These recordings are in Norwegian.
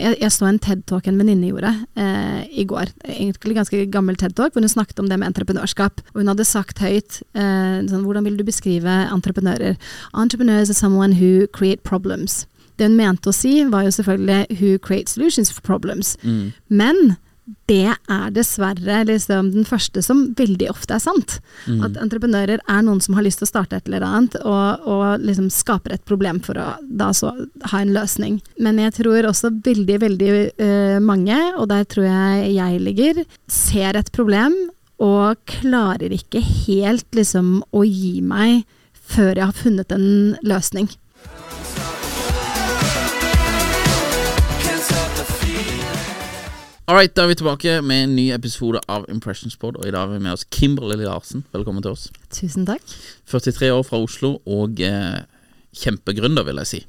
Jeg, jeg så en TED-talk en venninne gjorde eh, i går, egentlig ganske gammel TED-talk, hvor hun snakket om det med entreprenørskap. Og hun hadde sagt høyt eh, sånn, hvordan vil du beskrive entreprenører? Entrepreneurs are someone who create problems. Det hun mente å si, var jo selvfølgelig who create solutions for problems. Men det er dessverre liksom den første som veldig ofte er sant. At entreprenører er noen som har lyst til å starte et eller annet, og, og liksom skaper et problem for å da så ha en løsning. Men jeg tror også veldig, veldig uh, mange, og der tror jeg jeg ligger, ser et problem og klarer ikke helt liksom å gi meg før jeg har funnet en løsning. Alright, da er vi tilbake med en ny episode av Impressions Pod, og i dag har vi med oss Kimberley Larsen. Velkommen til oss. Tusen takk. 43 år fra Oslo og eh, kjempegründer, vil jeg si.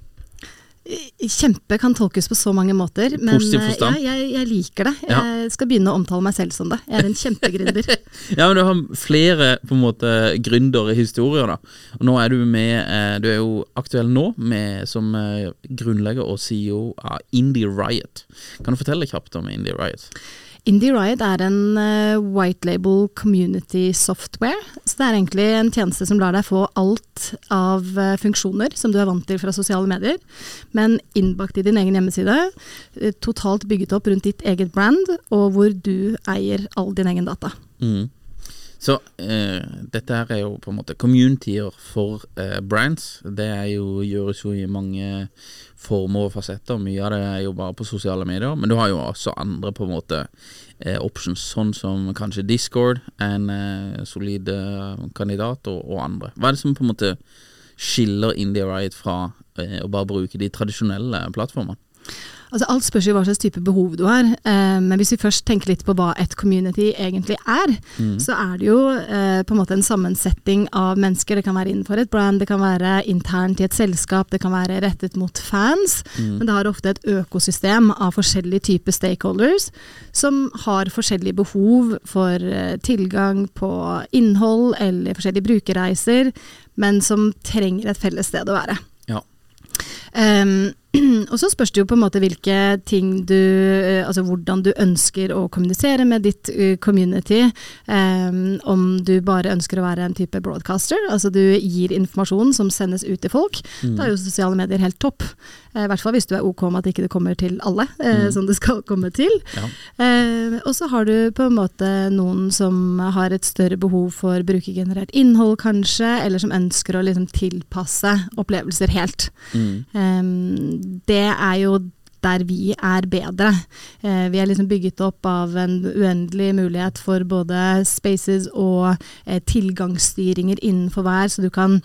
Kjempe kan tolkes på så mange måter, men eh, ja, jeg, jeg liker det. Ja. Jeg skal begynne å omtale meg selv som det. Jeg er en kjempegründer. Ja, men du har flere på en måte gründerhistorier, da. Og nå er du med eh, Du er jo aktuell nå med, som eh, grunnlegger og CEO av Indie Riot. Kan du fortelle kjapt om Indie Riot? Indie Riot er en eh, white label community software. Så det er egentlig en tjeneste som lar deg få alt av eh, funksjoner som du er vant til fra sosiale medier, men innbakt i din egen hjemmeside. eh, Totalt bygget opp rundt ditt eget brand, og hvor du eier all din egen data. Mm. Så eh, dette her er jo på en måte communityer for eh, brands. Det er jo, gjøres jo i mange former og fasetter. Mye av det er jo bare på sosiale medier, men du har jo også andre på en måte eh, options, sånn som kanskje Discord, en eh, solid eh, kandidat, og, og andre. Hva er det som på en måte skiller Indie Riot fra eh, å bare bruke de tradisjonelle plattformene? Altså Alt spørs jo hva slags type behov du har, eh, men hvis vi først tenker litt på hva et community egentlig er, så er det jo eh, på en måte en sammensetting av mennesker. Det kan være innenfor et brand, det kan være internt i et selskap, det kan være rettet mot fans. Men det har ofte et økosystem av forskjellige typer stakeholders som har forskjellige behov for eh, tilgang på innhold eller forskjellige brukerreiser, men som trenger et felles sted å være. Ja. Um, og så spørs det jo på en måte hvilke ting du eh, Altså hvordan du ønsker å kommunisere med ditt eh, community. Um, om du bare ønsker å være en type broadcaster, altså du gir informasjon som sendes ut til folk. Da er jo sosiale medier helt topp. Eh, I hvert fall hvis du er ok med at ikke det kommer til alle, eh, som det skal komme til. Ja. Eh, og så har du på en måte noen som har et større behov for brukergenerert innhold, kanskje, eller som ønsker å liksom tilpasse opplevelser helt. Um, det er jo der vi er bedre. Eh, vi er liksom bygget opp av en uendelig mulighet for både spaces og eh, tilgangsstyringer innenfor hver, så du kan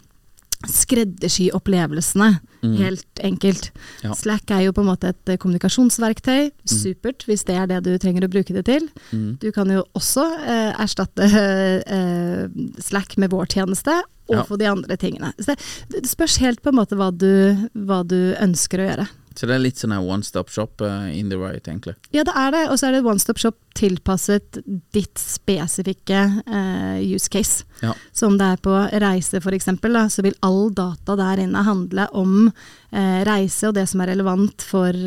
skreddersy opplevelsene, helt enkelt. Ja. Slack er jo på en måte et eh, kommunikasjonsverktøy, supert hvis det er det du trenger å bruke det til. Du kan jo også eh, erstatte eh, Slack med vår tjeneste, og Ja. få de andre tingene. Så det, det spørs helt på en måte hva du, hva du ønsker å gjøre. Så det er litt sånn one stop shop uh, in the right, egentlig. Ja, det er det. Og så er det one stop shop tilpasset ditt spesifikke uh, use case. Ja. Så om det er på reise eksempel, så vil all data der inne handle om uh, reise og det som er relevant for,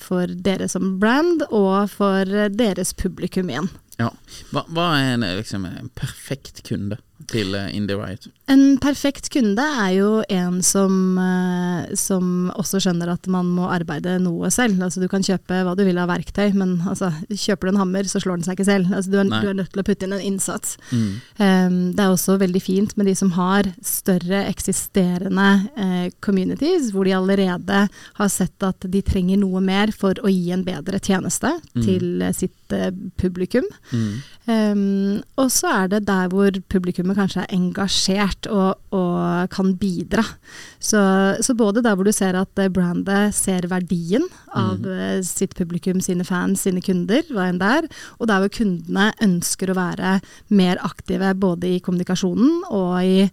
for dere som brand, og for deres publikum igjen. Ja. Hva, hva er en, liksom, en perfekt kunde til uh, Indie Riot? En perfekt kunde er jo en som, eh, som også skjønner at man må arbeide noe selv. Altså Du kan kjøpe hva du vil av verktøy, men altså, kjøper du en hammer, så slår den seg ikke selv. Altså, du, er, du er nødt til å putte inn en innsats. Mm. Um, det er også veldig fint med de som har større eksisterende eh, communities, hvor de allerede har sett at de trenger noe mer for å gi en bedre tjeneste til eh, sitt eh, publikum. Mm. Um, og så er det der hvor publikummet kanskje er engasjert og, og kan bidra. Så, så både der hvor du ser at eh, brandet ser verdien av mm. sitt publikum, sine fans, sine kunder, hva enn det er, og der hvor kundene ønsker å være mer aktive både i kommunikasjonen og i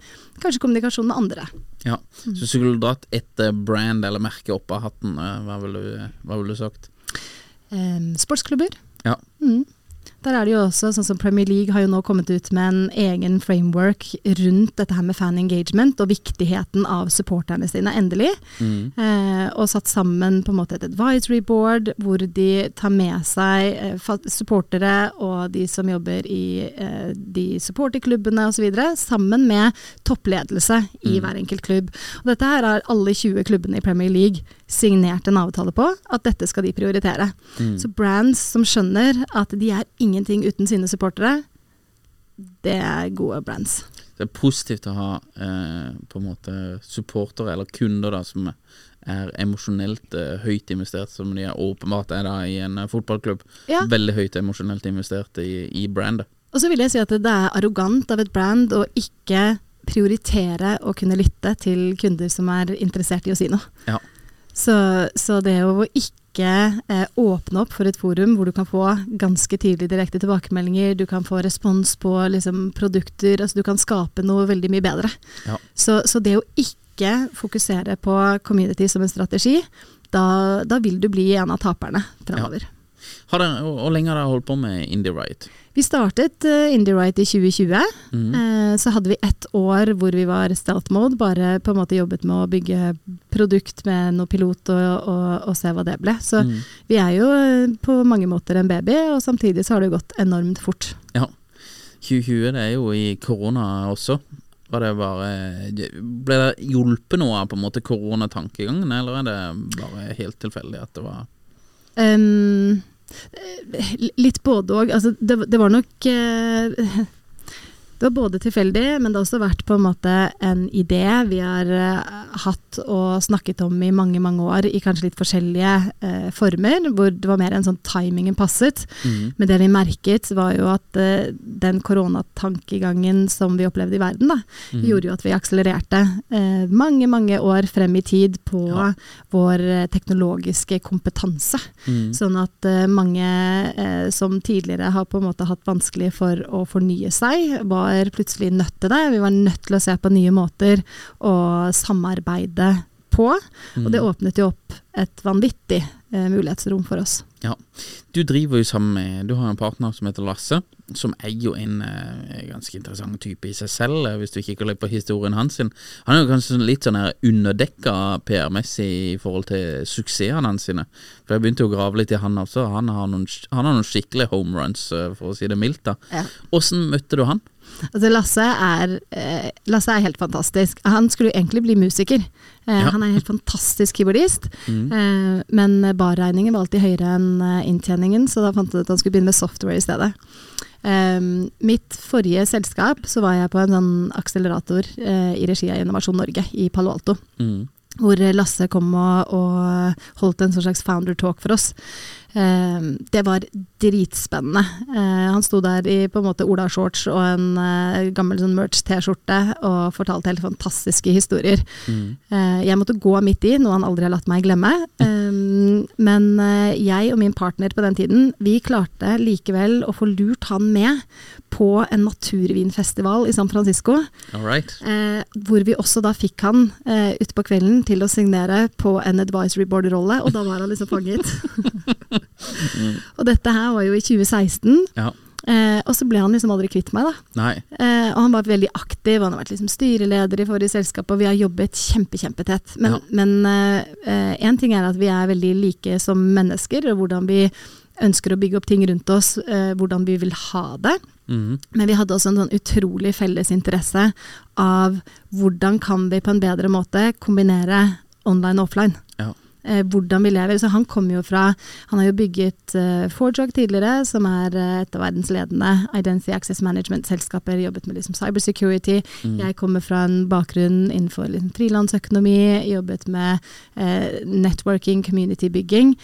kanskje kommunikasjonen med andre. Ja. Så hvis du skulle dratt et eh, brand eller merke opp av hatten, eh, hva ville du, hva ville du sagt? Um, sportsklubber. Ja. Mm. Der er det jo også, sånn som Premier League har jo nå kommet ut med en egen framework rundt dette her med fan engagement og viktigheten av supporterne sine, endelig. Mm. Eh, og satt sammen på en måte et advisory board hvor de tar med seg eh, supportere og de som jobber i eh, de supporterklubbene osv., sammen med toppledelse i hver enkelt klubb. Og dette her har alle 20 klubbene i Premier League signert en avtale på, at dette skal de prioritere. Så brands som skjønner at de er ingenting uten sine supportere, det er gode brands. Det er positivt å ha eh, på en måte supportere eller kunder da som er emosjonelt eh, høyt investert, som de er åpenbart er da i en eh, fotballklubb. Ja. Veldig høyt emosjonelt investert i, i brandet. Og så vil jeg si at det er arrogant av et brand å ikke prioritere å kunne lytte til kunder som er interessert i å si noe. Ja. Så, så det å ikke eh, åpne opp for et forum hvor du kan få ganske tidlig direkte tilbakemeldinger, du kan få respons på liksom, produkter, altså du kan skape noe veldig mye bedre. Ja. Så, så det å ikke fokusere på community som en strategi, da, da vil du bli en av taperne fremover. Har dere, hvor lenge har dere holdt på med Indie Riot? Vi startet uh, Indie Right i 2020. Eh, så hadde vi ett år hvor vi var stealth mode, bare på en måte jobbet med å bygge produkt med noe pilot og, og, og se hva det ble. Så vi er jo eh, på mange måter en baby, og samtidig så har det gått enormt fort. Ja. 2020 det er jo i korona også. Var det bare Ble det hjulpet noe av på en måte koronatankegangen, eller er det bare helt tilfeldig at det var Um, litt både òg. Altså, det, det var nok eh, Det var både tilfeldig, men det har også vært på en måte en idé vi har eh, hatt og snakket om i mange, mange år, i kanskje litt forskjellige eh, former, hvor det var mer en sånn timingen passet. Men det vi merket, var jo at eh, den koronatankegangen som vi opplevde i verden, da, gjorde jo at vi akselererte eh, mange, mange år frem i tid på vår eh, teknologiske kompetanse. Sånn at eh, mange som tidligere har på en måte hatt vanskelig for å fornye seg, var plutselig nødt til det. Vi var nødt til å se på nye måter å samarbeide på. Og det åpnet jo opp et vanvittig eh, mulighetsrom for oss. Ja. Du driver jo sammen med Du har en partner som heter Lasse, som er jo en eh, ganske interessant type i seg selv, eh, hvis du kikker litt på historien hans. sin. Han er jo kanskje sånn litt sånn her underdekka PR-messig i forhold til suksessene hans sine. For jeg begynte jo å grave litt i han også. Han har noen, han har noen skikkelige home runs, for å si det mildt. da. Ja. Åssen møtte du han? Altså Lasse er, eh, Lasse er helt fantastisk. Han skulle jo egentlig bli musiker. Eh, Ja. Han er en helt fantastisk keyboardist. Eh, men barregningen var alltid høyere enn inntjeningen, så da fant jeg ut at han skulle begynne med software i stedet. Mitt forrige selskap så var jeg på en sånn akselerator i regi av Innovasjon Norge i Palo Alto. Mm. Hvor Lasse kom og, og holdt en sånn slags founder talk for oss. Eh, det var dritspennende. Eh, han sto der i på en måte Ola-shorts og en eh, gammel sånn merch-T-skjorte og fortalte helt fantastiske historier. Eh, jeg måtte gå midt i, noe han aldri har latt meg glemme. Eh, men jeg og min partner på den tiden, vi klarte likevel å få lurt han med på en naturvinfestival i San Francisco. Right. Eh, hvor vi også da fikk han eh, ute på kvelden til å signere på en advisory board-rolle, og da var han liksom fanget. og dette her var jo i 2016. Ja. Eh, og så ble han liksom aldri kvitt meg, da. Eh, og han var veldig aktiv, han har vært liksom styreleder i forrige selskap, og vi har jobbet kjempe, kjempetett. Men, Ja. men eh, en ting er at vi er veldig like som mennesker, og hvordan vi ønsker å bygge opp ting rundt oss, eh, hvordan vi vil ha det. Mhm. Men vi hadde også en sånn utrolig felles interesse av hvordan kan vi på en bedre måte kombinere online og offline. Eh, hvordan vi lever. Så han kommer jo fra Han har jo bygget eh, Forjog tidligere, som er eh, et av verdens ledende Identity Access Management-selskaper. Jobbet med liksom cybersecurity. Jeg kommer fra en bakgrunn innenfor liksom, frilansøkonomi. Jobbet med eh, networking, community-bygging.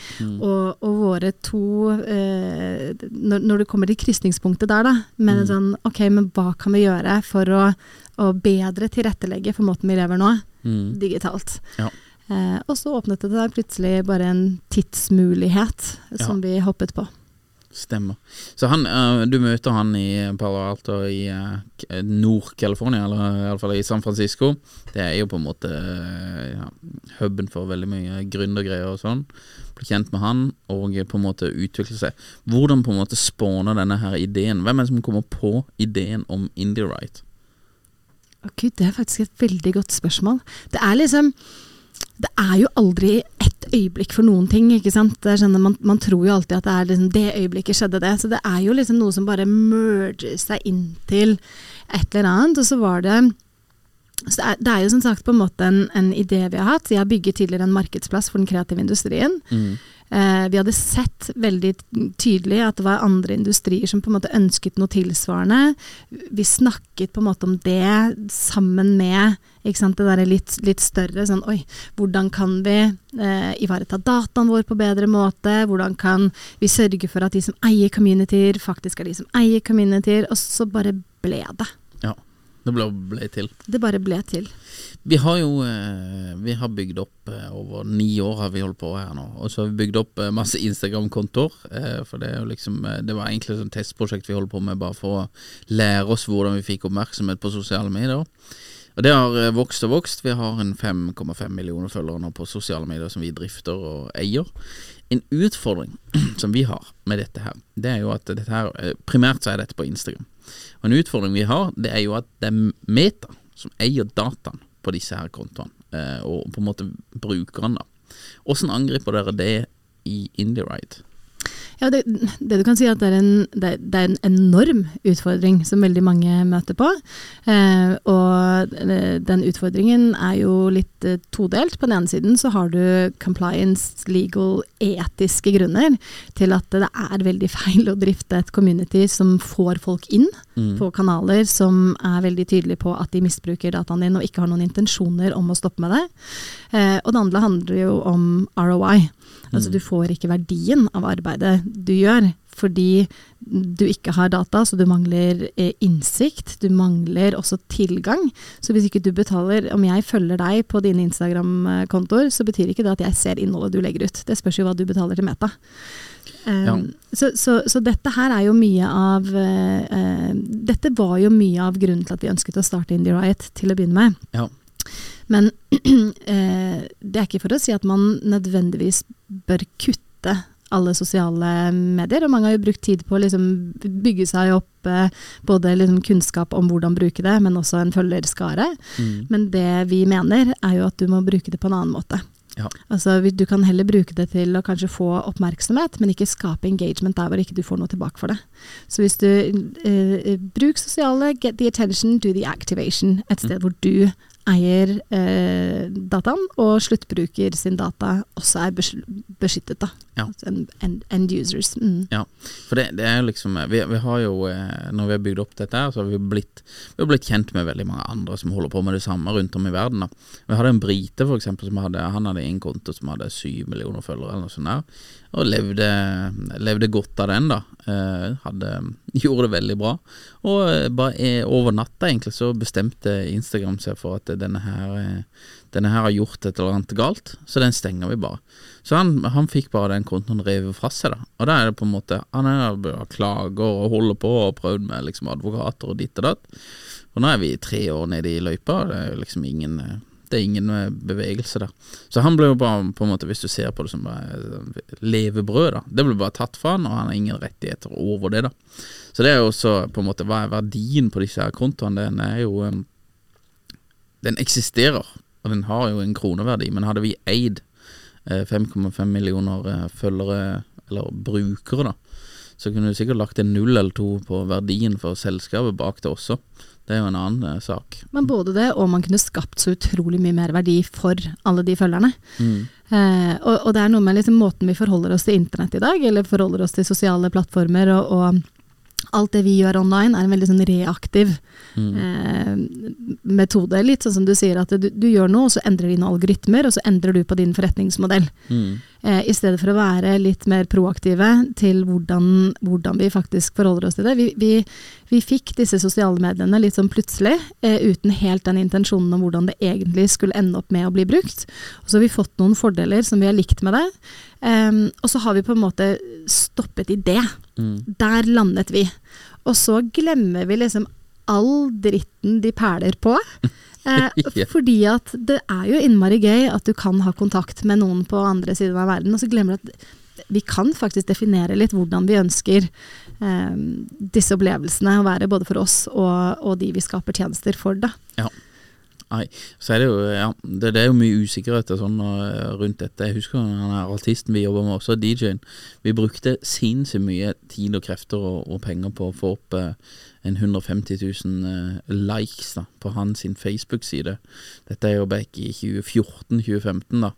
Og, og våre to eh, når, når det kommer til krysningspunktet der, da, med mm. sånn Ok, men hva kan vi gjøre for å, å bedre tilrettelegge for måten vi lever nå, Mhm. digitalt? Ja. Eh, og så åpnet det seg plutselig bare en tidsmulighet som vi hoppet på. Stemmer. Så han, eh, du møter han i Palo Alto i eh, Nord-California, eller iallfall i San Francisco. Det er jo på en måte eh, ja, huben for veldig mye gründergreier og sånn. Bli kjent med han og på en måte utvikle seg. Hvordan på en måte spåner denne her ideen? Hvem er det som kommer på ideen om IndieRight? Å Gud, det er faktisk et veldig godt spørsmål. Det er liksom Det er jo aldri ett øyeblikk for noen ting, ikke sant. Sånn, man, man tror jo alltid at det er liksom det øyeblikket skjedde det. Så det er jo liksom noe som bare merger seg inn til et eller annet. Og så var det så det er, det er jo som sagt på en måte en, en idé vi har hatt. Jeg har bygget tidligere en markedsplass for den kreative industrien. Eh, vi hadde sett veldig tydelig at det var andre industrier som på en måte ønsket noe tilsvarende. Vi snakket på en måte om det sammen med ikke sant, det der litt, litt større sånn Oi, hvordan kan vi eh, ivareta dataen vår på bedre måte? Hvordan kan vi sørge for at de som eier communityer, faktisk er de som eier communityer? Og så bare ble det. Ja, det ble, ble til. Det bare ble til. Vi har jo eh, Vi har bygd opp eh, over ni år har vi holdt på her nå. Og så har vi bygd opp eh, masse Instagram-kontoer. Eh, for det liksom Det var egentlig et sånn testprosjekt vi holdt på med bare for å lære oss hvordan vi fikk oppmerksomhet på sosiale medier. Og det har eh, vokst og vokst. Vi har en 5,5 millioner følgere nå på sosiale medier som vi drifter og eier. En utfordring som vi har med dette her, det er jo at dette her eh, Primært så er dette på Instagram. Og en utfordring vi har, det er jo at det er Meta som eier dataen på disse her kontoene, eh, og på en måte brukeren, da. Hvordan angriper dere det i IndieRide? Ja, det, det du kan si er at det er, en, det, det er en enorm utfordring som veldig mange møter på. Eh, og eh, den utfordringen er jo litt eh, todelt. På den ene siden så har du compliance, legal, etiske grunner til at det er veldig feil å drifte et community som får folk inn på kanaler som er veldig tydelige på at de misbruker dataen din og ikke har noen intensjoner om å stoppe med det. Eh, og det andre handler jo om ROI. Altså du får ikke verdien av arbeidet du gjør, fordi du ikke har data, så du mangler eh, innsikt, du mangler også tilgang. Så hvis ikke du betaler, om jeg følger deg på dine Instagram-kontoer, så betyr ikke det at jeg ser innholdet du legger ut. Det spørs jo hva du betaler til Meta. Um, Ja. så, så, så dette her er jo mye av eh, eh, Dette var jo mye av grunnen til at vi ønsket å starte Indie Riot til å begynne med. Ja. Men eh, det er ikke for å si at man nødvendigvis bør kutte alle sosiale medier, og mange har jo brukt tid på å liksom bygge seg opp eh, både liksom kunnskap om hvordan bruke det, men også en følgerskare. Men det vi mener er jo at du må bruke det på en annen måte. Ja. Altså, Du kan heller bruke det til å kanskje få oppmerksomhet, men ikke skape engagement der hvor ikke du får noe tilbake for det. Så hvis du eh, Bruk sosiale, get the attention, do the activation. Et sted hvor du eier eh, dataen, og sluttbruker sin data også er beskyttet. da. Ja. End, en- en- End users. Mm. Ja, for det, det er liksom vi, vi har jo, eh, når vi har bygd opp dette her, så har vi blitt, vi har blitt kjent med veldig mange andre som holder på med det samme rundt om i verden. da. Vi hadde en brite for eksempel, som hadde, han hadde en konto som hadde syv millioner følgere eller noe sånt der, og levde, levde godt av den da. Eh, hadde, gjorde det veldig bra. Og eh, bare eh, over natta egentlig så bestemte Instagram seg for at denne her, denne her har gjort et eller annet galt, så den stenger vi bare. Så han, han fikk bare den kontoen revet fra seg, da. Og da er det på en måte Han er klager og holder på og prøvd med liksom advokater og ditt og datt. Og nå er vi tre år nede i løypa, det er liksom ingen det er ingen eh, bevegelse der. Så han ble jo bare, på en måte hvis du ser på det som bare eh, levebrød, da. Det ble bare tatt fra han, og han har ingen rettigheter over det, da. Så det er jo også på en måte Hva er verdien på disse her kontoene? Den er jo eh, Den eksisterer, og den har jo en kroneverdi, men hadde vi eid eh, 5,5 millioner følgere, eller brukere, da, så kunne du sikkert lagt en null eller to på verdien for selskapet bak det også. Det er jo en annen eh, sak. Men både det, og man kunne skapt så utrolig mye mer verdi for alle de følgerne. Eh, og, og det er noe med liksom måten vi forholder oss til internett i dag, eller forholder oss til sosiale plattformer, og, og alt det vi gjør online er en veldig sånn reaktiv eh, metode. Litt sånn som du sier, at du, du gjør noe, og så endrer dine algoritmer, og så endrer du på din forretningsmodell. Eh, I stedet for å være litt mer proaktive til hvordan, hvordan vi faktisk forholder oss til det. Vi, vi, vi fikk disse sosiale mediene litt sånn plutselig, eh, uten helt den intensjonen om hvordan det egentlig skulle ende opp med å bli brukt. Og så har vi fått noen fordeler som vi har likt med det, Um, og så har vi på en måte stoppet i det. Der landet vi. Og så glemmer vi liksom all dritten de perler på. Eh, Fordi at det er jo innmari gøy at du kan ha kontakt med noen på andre siden av verden, og så glemmer du at vi kan faktisk definere litt hvordan vi ønsker eh, disse opplevelsene å være både for oss og, og de vi skaper tjenester for. Da. Ja. Nei, så er det jo ja, det, det er jo mye usikkerhet og sånn og rundt dette. Jeg husker han er artisten vi jobber med også, DJ-en. Vi brukte sinnssykt mye tid og krefter og, og penger på å få opp eh, en 150 000 eh, likes da, på hans Facebook-side. Dette er jo back i 2014-2015, da.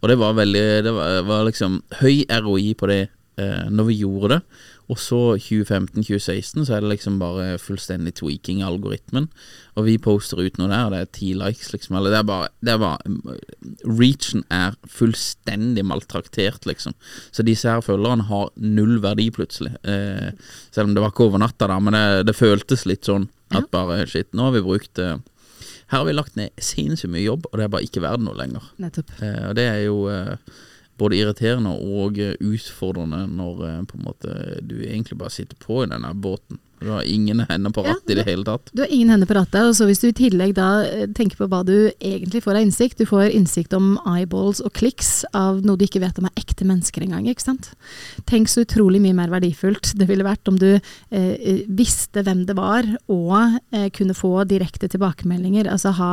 Og det var veldig Det var, var liksom høy ROI på det eh, når vi gjorde det. Og så 2015-2016 så er det liksom bare fullstendig tweaking av algoritmen. Og vi poster ut noe der, og det er ti likes, liksom. Eller det er bare, det er bare Reachen er fullstendig maltraktert, liksom. Så disse her følgerne har null verdi, plutselig. Eh, selv om det var ikke over natta, da, men det, det føltes litt sånn at bare shit, nå har vi brukt eh, Her har vi lagt ned sinnssykt mye jobb, og det er bare ikke verdt noe lenger. Nettopp. Eh, og det er jo eh, både irriterende og eh, utfordrende når eh, på en måte du egentlig bare sitter på i denne båten. Du har ingen hender på Ja, rattet i det hele tatt. Du har ingen hender på rattet, og så hvis du i tillegg da eh, tenker på hva du egentlig får av innsikt, du får innsikt om eyeballs og kliks av noe du ikke vet om er ekte mennesker engang, ikke sant. Tenk så utrolig mye mer verdifullt det ville vært om du eh, visste hvem det var, og eh, kunne få direkte tilbakemeldinger, altså ha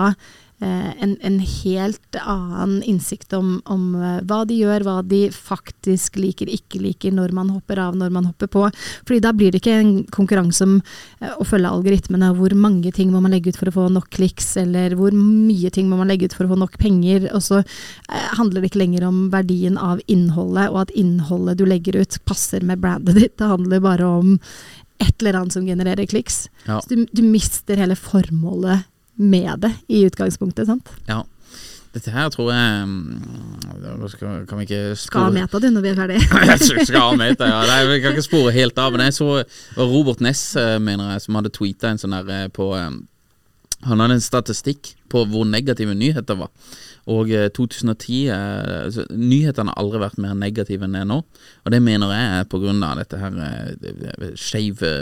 en, en helt annen innsikt om, om eh, hva de gjør, hva de faktisk liker, ikke liker, når man hopper av, når man hopper på. Fordi da blir det ikke en konkurranse om eh, å følge algoritmene, hvor mange ting må man legge ut for å få nok kliks, eller hvor mye ting må man legge ut for å få nok penger. Og så eh, handler det ikke lenger om verdien av innholdet, og at innholdet du legger ut passer med brandet ditt. Det handler bare om et eller annet som genererer kliks. Ja. Så du, du mister hele formålet med det i utgangspunktet, sant. Ja. Dette her tror jeg mm, skal, Kan vi ikke Skal ha meta du når vi er ferdig. Skal ha meta, ja. Nei, vi kan ikke spore helt av. Men jeg så Robert Ness, eh, mener jeg, som hadde tweeta en sånn der eh, på eh, Han hadde en statistikk på hvor negative nyheter var. Og eh, 2010 eh, altså, Nyhetene har aldri vært mer negative enn det nå. Og det mener jeg er av dette her eh, skeive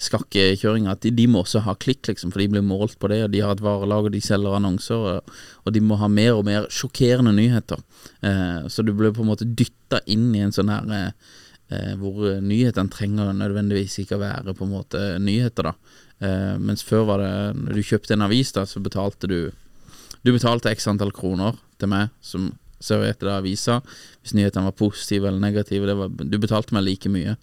skakkekjøringa. At de, de må også ha klikk, liksom, for de blir målt på det. Og de har et varelag, og de selger annonser. Og, og de må ha mer og mer sjokkerende nyheter. Eh, så du blir på en måte dytta inn i en sånn her eh, eh, hvor nyhetene trenger nødvendigvis ikke å være på en måte nyheter, da. Eh, mens før var det Når du kjøpte en avis, da, så betalte du Du betalte x antall kroner til meg som serverte deg avisa. Hvis nyhetene var positive eller negative, det var, du betalte meg like mye.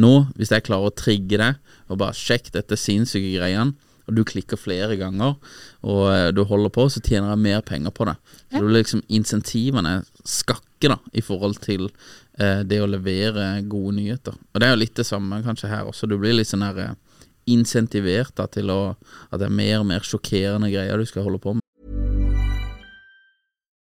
Nå, hvis jeg klarer å trigge deg og bare sjekk dette sinnssyke greiene, og du klikker flere ganger, og eh, du holder på, så tjener jeg mer penger på det. Så du liksom Insentivene skakker da i forhold til eh, det å levere gode nyheter. Og det er jo litt det samme kanskje her også. Du blir litt sånn her eh, insentivert da til å At det er mer og mer sjokkerende greier du skal holde på med.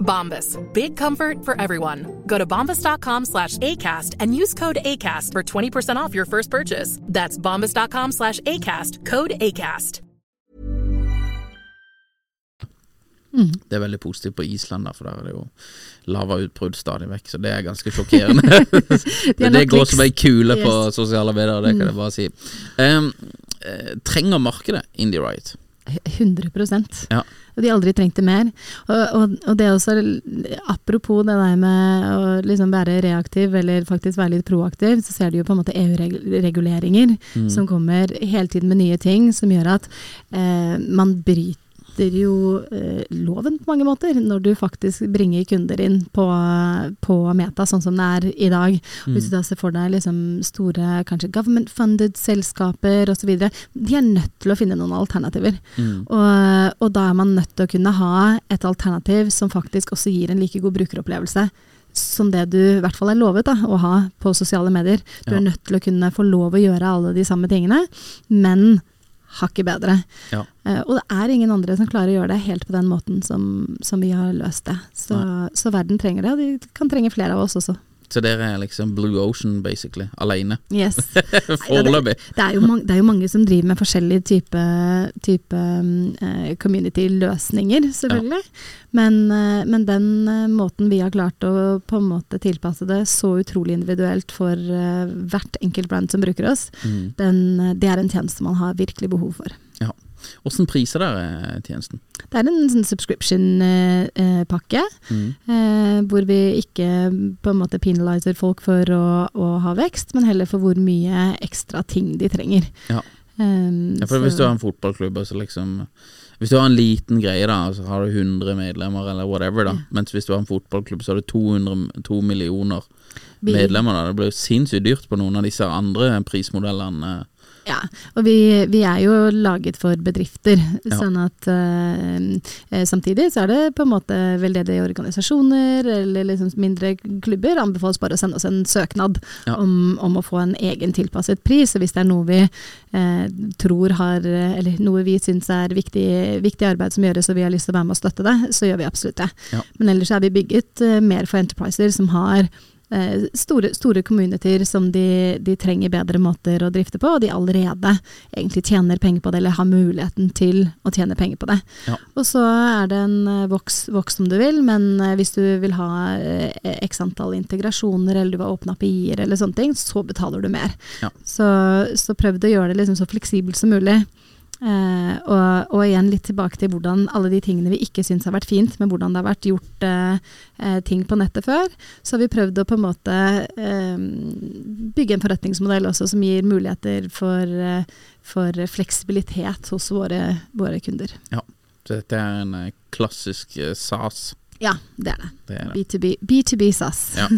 Bombas. Big comfort for everyone. Go to bombas.com slash ACAST and use code ACAST for 20% off your first purchase. That's bombas.com slash ACAST. Code ACAST. Det er veldig positivt på Island, da, for der er det jo lavautbrudd stadig vekk, så det er ganske sjokkerende. det, det går som ei kule på sosiale medier, det kan jeg bare si. Um, trenger markedet Indie Riot? 100 Ja. Og de aldri trengte mer. Og, og, og det også, apropos det der med å liksom være reaktiv, eller faktisk være litt proaktiv, så ser du jo på en måte EU-reguleringer som kommer hele tiden med nye ting, som gjør at eh, man bryter jo eh, loven på mange måter, når du faktisk bringer kunder inn på, på Meta, sånn som det er i dag. Hvis du da ser for deg liksom store kanskje government-funded selskaper osv., de er nødt til å finne noen alternativer. Og, og da er man nødt til å kunne ha et alternativ som faktisk også gir en like god brukeropplevelse som det du i hvert fall er lovet da, å ha på sosiale medier. Du Ja. er nødt til å kunne få lov å gjøre alle de samme tingene, men hakket bedre. Ja. Eh, og det er ingen andre som klarer å gjøre det helt på den måten som, som vi har løst det. Så, så verden trenger det, og de kan trenge flere av oss også. Så dere er liksom Blue Ocean, basically, alene. Yes. Foreløpig. Det mange, det er jo mange som driver med forskjellige type, type uh, community-løsninger, selvfølgelig. Men, uh, men den uh, måten vi har klart å på en måte tilpasse det så utrolig individuelt for hvert enkelt brand som bruker oss, Mm. den, det er en tjeneste man har virkelig behov for. Ja. Hvordan priser dere tjenesten? Det er en sånn subscription-pakke, Mm. eh, hvor vi ikke på en måte penaliser folk for å, å ha vekst, men heller for hvor mye ekstra ting de trenger. Ja. Um, Ja, for så- Hvis du har en fotballklubb, så liksom Hvis du har en liten greie, da, så har du 100 medlemmer, eller whatever, da. Mens hvis du har en fotballklubb, så har du 200, 2 millioner Da Det ble jo sinnssykt dyrt på noen av disse andre prismodellene. Ja, og vi, vi er jo laget for bedrifter, Ja. sånn at eh, samtidig så er det på en måte veldedige organisasjoner eller liksom mindre klubber anbefales bare å sende oss en søknad Ja. om, om å få en egen tilpasset pris. Og hvis det er noe vi uh, tror har, eller noe vi syns er viktig, viktig arbeid som gjøres og vi har lyst til å være med og støtte det, så gjør vi absolutt det. Ja. Men ellers er vi bygget uh, mer for enterpriser som har store, store communityer som de, de trenger bedre måter å drifte på, og de allerede egentlig tjener penger på det, eller har muligheten til å tjene penger på det. Ja. Og så er det en eh, voks, voks som du vil, men eh, hvis du vil ha eh, x antall integrasjoner, eller du vil åpne API-er eller sånne ting, så betaler du mer. Ja. Så, så prøv å gjøre det liksom så fleksibelt som mulig. Eh, og, og igjen litt tilbake til hvordan alle de tingene vi ikke syns har vært fint, men hvordan det har vært gjort eh, ting på nettet før, så har vi prøvd å på en måte bygge en forretningsmodell også som gir muligheter for, for fleksibilitet hos våre, våre kunder. Så dette er en klassisk SAS. Ja, det er det. Det er det. B2B, B2B SAS. Ja.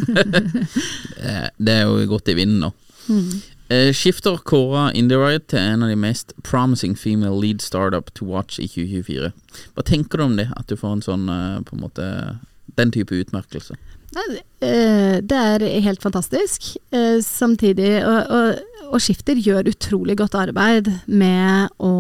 Det er jo godt i vinden nå. Mm. Eh, Skifter kåra Indirite til en av de mest promising female lead startup to watch i 2024. Hva tenker du om det, at du får en sånn eh, på en måte den type utmerkelser? Eh, Det er helt fantastisk. Eh, Samtidig og, og, og Skifter gjør utrolig godt arbeid med å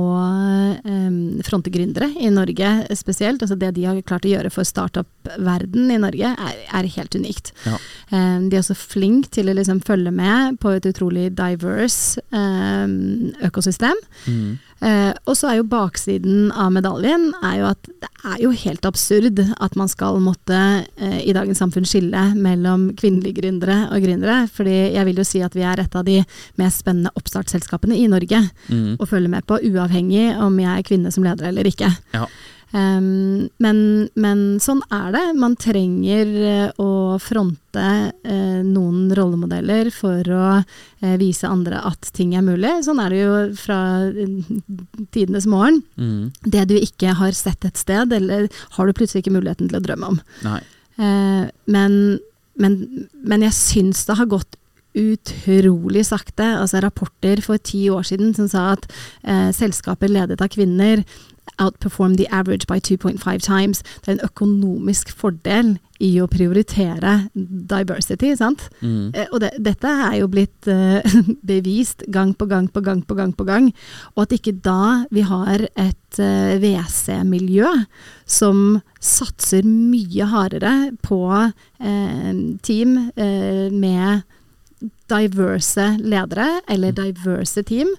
um, fronte gründere i Norge spesielt. Altså det de har klart å gjøre for startup-verden i Norge, er, er helt unikt. Ja. De er også flinke til å liksom følge med på et utrolig diverse um, økosystem. Mm. Eh, og så er jo baksiden av medaljen er jo at det er jo helt absurd at man skal måtte eh, i dagens samfunn skille mellom kvinnelige gründere og gründere. Fordi jeg vil jo si at vi er et av de mest spennende oppstartsselskapene i Norge Mm. å følge med på, uavhengig om jeg er kvinne som leder eller ikke. Ja. Um, men, men sånn er det. Man trenger eh, å fronte uh, noen rollemodeller for å uh, vise andre at ting er mulig. Sånn er det jo fra tidenes morgen. Mm. Det du ikke har sett et sted, eller har du plutselig ikke muligheten til å drømme om. Eh, men, men, men jeg syns det har gått utrolig sakte. Altså rapporter for ti år siden som sa at eh, selskaper ledet av kvinner outperform the average by 2.5 times. Det er en økonomisk fordel i å prioritere diversity, sant? Mm. Eh, og det, dette er jo blitt uh, bevist gang på gang på gang på gang på gang. Og at ikke da vi har et uh, WC-miljø som satser mye hardere på uh, team eh, med diverse ledere, eller diverse team,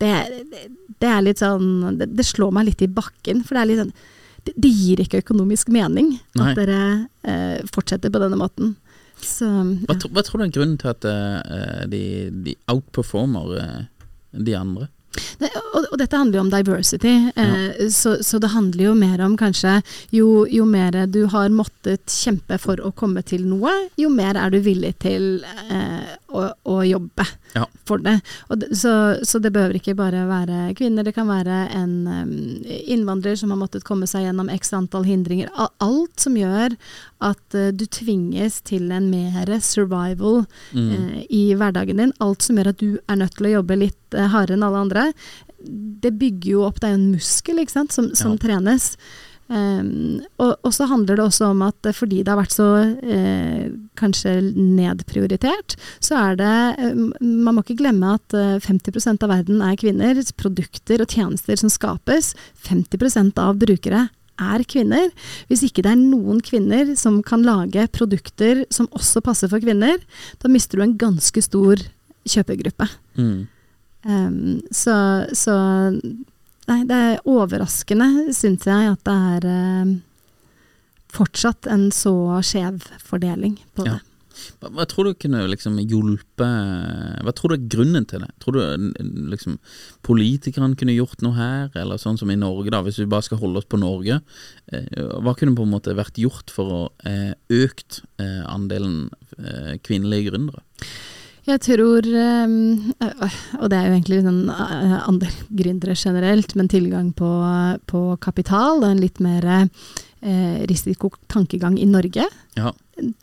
det, det, det er litt sånn det, det slår meg litt i bakken, for det er litt sånn det, det gir ikke økonomisk mening Nei. at dere eh, fortsetter på denne måten. Så Hva, hva tror du er grunnen til at uh, de, de outperformer uh, de andre? Nei, og, og dette handler jo om diversity, eh, så, så det handler jo mer om kanskje jo, jo mer du har måttet kjempe for å komme til noe, jo mer er du villig til eh, å, å jobbe Ja. for det. Det så, så det behøver ikke bare være kvinner, det kan være en um, innvandrer som har måttet komme seg gjennom x antall hindringer. Alt som gjør at uh, du tvinges til en mer survival Mm. eh, i hverdagen din. Alt som gjør at du er nødt til å jobbe litt eh, hardere enn alle andre. Det bygger jo opp, det er jo en muskel ikke sant, som, som Ja. trenes. Um, og, og så handler det også om at eh, fordi det har vært så eh, kanskje nedprioritert, så er det eh, Man må ikke glemme at eh, 50% av verden er kvinner. Produkter og tjenester som skapes. 50% av brukere er kvinner. Hvis ikke det er noen kvinner som kan lage produkter som også passer for kvinner, da mister du en ganske stor kjøpegruppe. Mm. Um, så, så Nei, det er overraskende, syns jeg, at det er um, fortsatt en så skjev fordeling på Ja. det. Hva, hva tror du kunne liksom hjulpe Hva tror du er grunnen til det? Tror du liksom politikerne kunne gjort noe her, eller sånn som i Norge, da, hvis vi bare skal holde oss på Norge? Eh, hva kunne på en måte vært gjort for å eh, økt eh, andelen eh, kvinnelige gründere? Jeg tror, øh, og det er jo egentlig en andel gründere generelt, men tilgang på, på kapital og en litt mer uh, risikotankegang i Norge, Ja.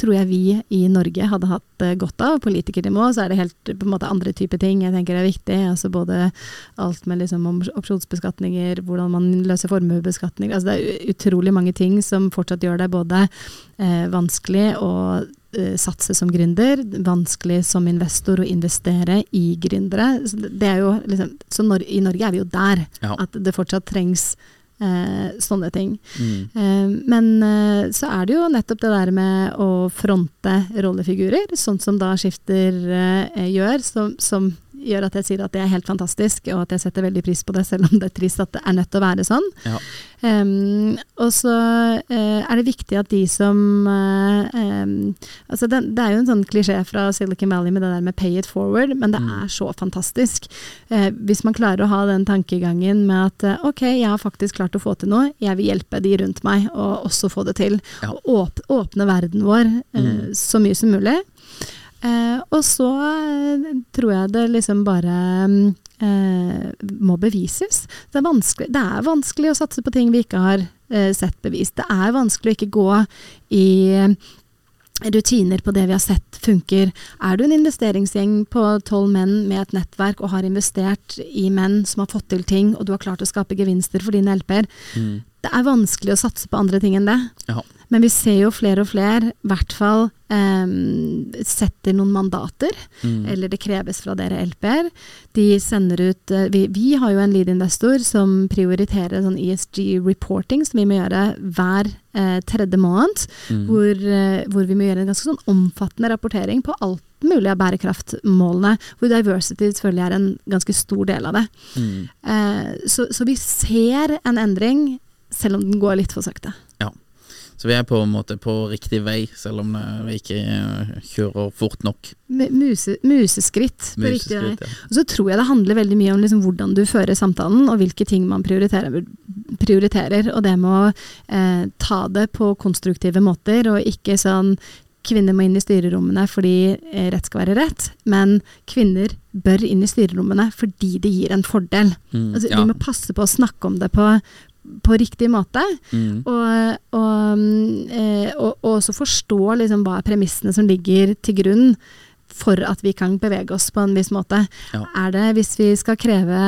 tror jeg vi i Norge hadde hatt uh, godt av. Politikernivå så er det helt på en måte andre typer ting jeg tenker er viktig. altså Både alt med liksom opsjonsbeskatninger, hvordan man løser formuebeskatning. altså Det er utrolig mange ting som fortsatt gjør det både eh, vanskelig eh, satse som gründer, vanskelig som investor å investere i gründere. Så liksom, så når, I Norge er vi jo der, Ja. at det fortsatt trengs eh, sånne ting. Mm. Eh, men eh, så er det jo nettopp det der med å fronte rollefigurer, sånn som da Skifter eh, gjør, som, som gjør at jeg sier at det er helt fantastisk, og at jeg setter veldig pris på det, selv om det er trist at det er nødt til å være sånn. Ja. Um, og så uh, er det viktig at de som uh, um, altså det, det er jo en sånn klisjé fra Silicon Valley med det der med pay it forward, men det er så fantastisk. Uh, hvis man klarer å ha den tankegangen med at ok, jeg har faktisk klart å få til noe, jeg vil hjelpe de rundt meg å også få det til. Ja. Og åp åpne verden vår mm. så mye som mulig. Eh, og så eh, tror jeg det liksom bare eh, må bevises. Det er, det er vanskelig å satse på ting vi ikke har eh, sett bevist. Det er vanskelig å ikke gå i eh, rutiner på det vi har sett funker. Er du en investeringsgjeng på tolv menn med et nettverk og har investert i menn som har fått til ting, og du har klart å skape gevinster for dine LP-er, Mm. det er vanskelig å satse på andre ting enn det. Ja. Men vi ser jo flere og flere, i hvert fall eh, setter noen mandater, Mm. eller det kreves fra dere LP-er. De sender ut eh, vi, vi har jo en lead-investor som prioriterer sånn ESG-reporting, som vi må gjøre hver eh, tredje måned. Mm. Hvor, eh, hvor vi må gjøre en ganske sånn omfattende rapportering på alt mulig av bærekraftmålene, hvor diversity selvfølgelig er en ganske stor del av det. Mm. Eh, så, så vi ser en endring, selv om den går litt for sakte. Så vi er på en måte på riktig vei, selv om vi ikke eh, kjører fort nok. Muse, museskritt på riktig vei. Ja. Og så tror jeg det handler veldig mye om liksom hvordan du fører samtalen, og hvilke ting man prioriterer. prioriterer og det med å eh, ta det på konstruktive måter, og ikke sånn Kvinner må inn i styrerommene fordi eh, rett skal være rett, men kvinner bør inn i styrerommene fordi det gir en fordel. Mm, Altså, ja. Vi må passe på å snakke om det på, på riktig måte, Mm. og, og, eh, og, og også forstå liksom hva er premissene som ligger til grunn for at vi kan bevege oss på en viss måte. Ja. Er det hvis vi skal kreve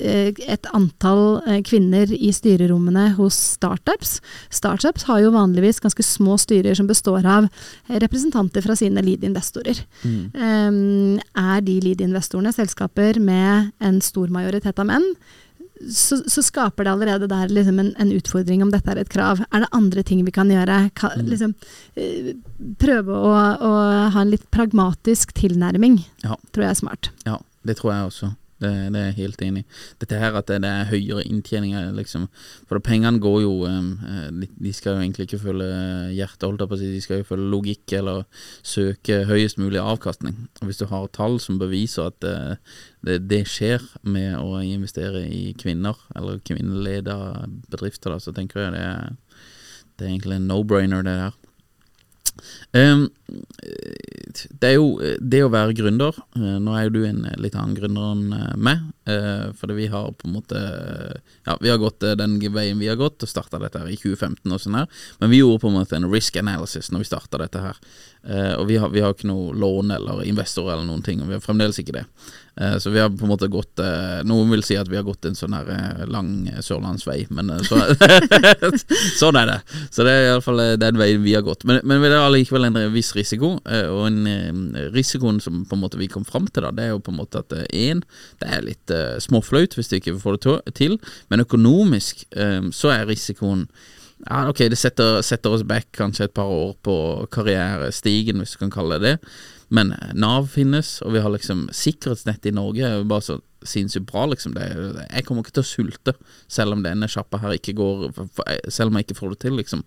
eh, et antall eh, kvinner i styrerommene hos startups? Startups har jo vanligvis ganske små styrer som består av representanter fra sine lead-investorer. Mm. Um, er de lead-investorene selskaper med en stor majoritet av menn, så, så skaper det allerede der liksom en, en utfordring om dette er et krav. Er det andre ting vi kan gjøre? Ka, Mm. liksom, eh, prøve å, å ha en litt pragmatisk tilnærming, Ja. tror jeg er smart. Ja, det tror jeg også. Det, det er jeg helt enig i. Dette her at det, det er høyere inntjeninger, liksom. For da pengene går jo um, eh, de, de skal jo egentlig ikke følge hjertet, holdt jeg på å si. De skal jo følge logikk eller søke høyest mulig avkastning. Og hvis du har tall som beviser at eh, det, det skjer med å investere i kvinner, eller kvinneledede bedrifter, da, så tenker jeg det er, det er egentlig en no-brainer, det der. Um, det er jo det å være gründer eh, Nå er jo du en litt annen gründer enn eh, meg, eh, fordi vi har på en måte Ja, vi har gått den veien vi har gått, og starta dette her i 2015 og sånn her, men vi gjorde på en måte en risk analysis når vi starta dette her. Eh, og vi har, vi har ikke noe lån eller investor eller noen ting, og vi har fremdeles ikke det. Eh, så vi har på en måte gått eh, Noen vil si at vi har gått en sånn her lang sørlandsvei, men så, sånn er det. Så det er iallfall den veien vi har gått. Men, men det er allikevel en viss risiko, og en risikoen som på en måte vi kom fram til, da, det er jo på en måte at én, det er litt småflaut hvis du ikke får det til, men økonomisk så er risikoen ja, ok, det setter, setter oss back kanskje et par år på karrierestigen, hvis du kan kalle det det. Men eh, Nav finnes, og vi har liksom sikkerhetsnett i Norge er jo bare så sinnssykt bra, liksom. Det, er- jeg kommer ikke til å sulte, selv om denne sjappa her ikke går Selv om jeg ikke får det til, liksom.